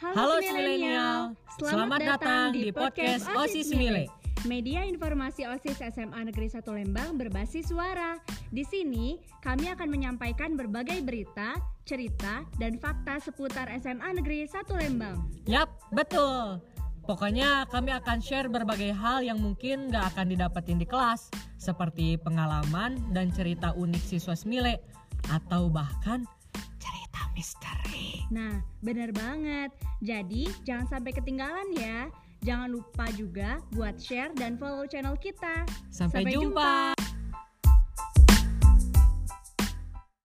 Halo milenial, selamat datang di podcast OSIS Mile. Media informasi OSIS SMA Negeri 1 Lembang berbasis suara. Di sini, kami akan menyampaikan berbagai berita, cerita, dan fakta seputar SMA Negeri 1 Lembang. Yap, betul. Pokoknya kami akan share berbagai hal yang mungkin gak akan didapetin di kelas, seperti pengalaman dan cerita unik siswa Smile, atau bahkan cerita misteri. Nah, benar banget. Jadi, jangan sampai ketinggalan ya. Jangan lupa juga buat share dan follow channel kita. Sampai, jumpa.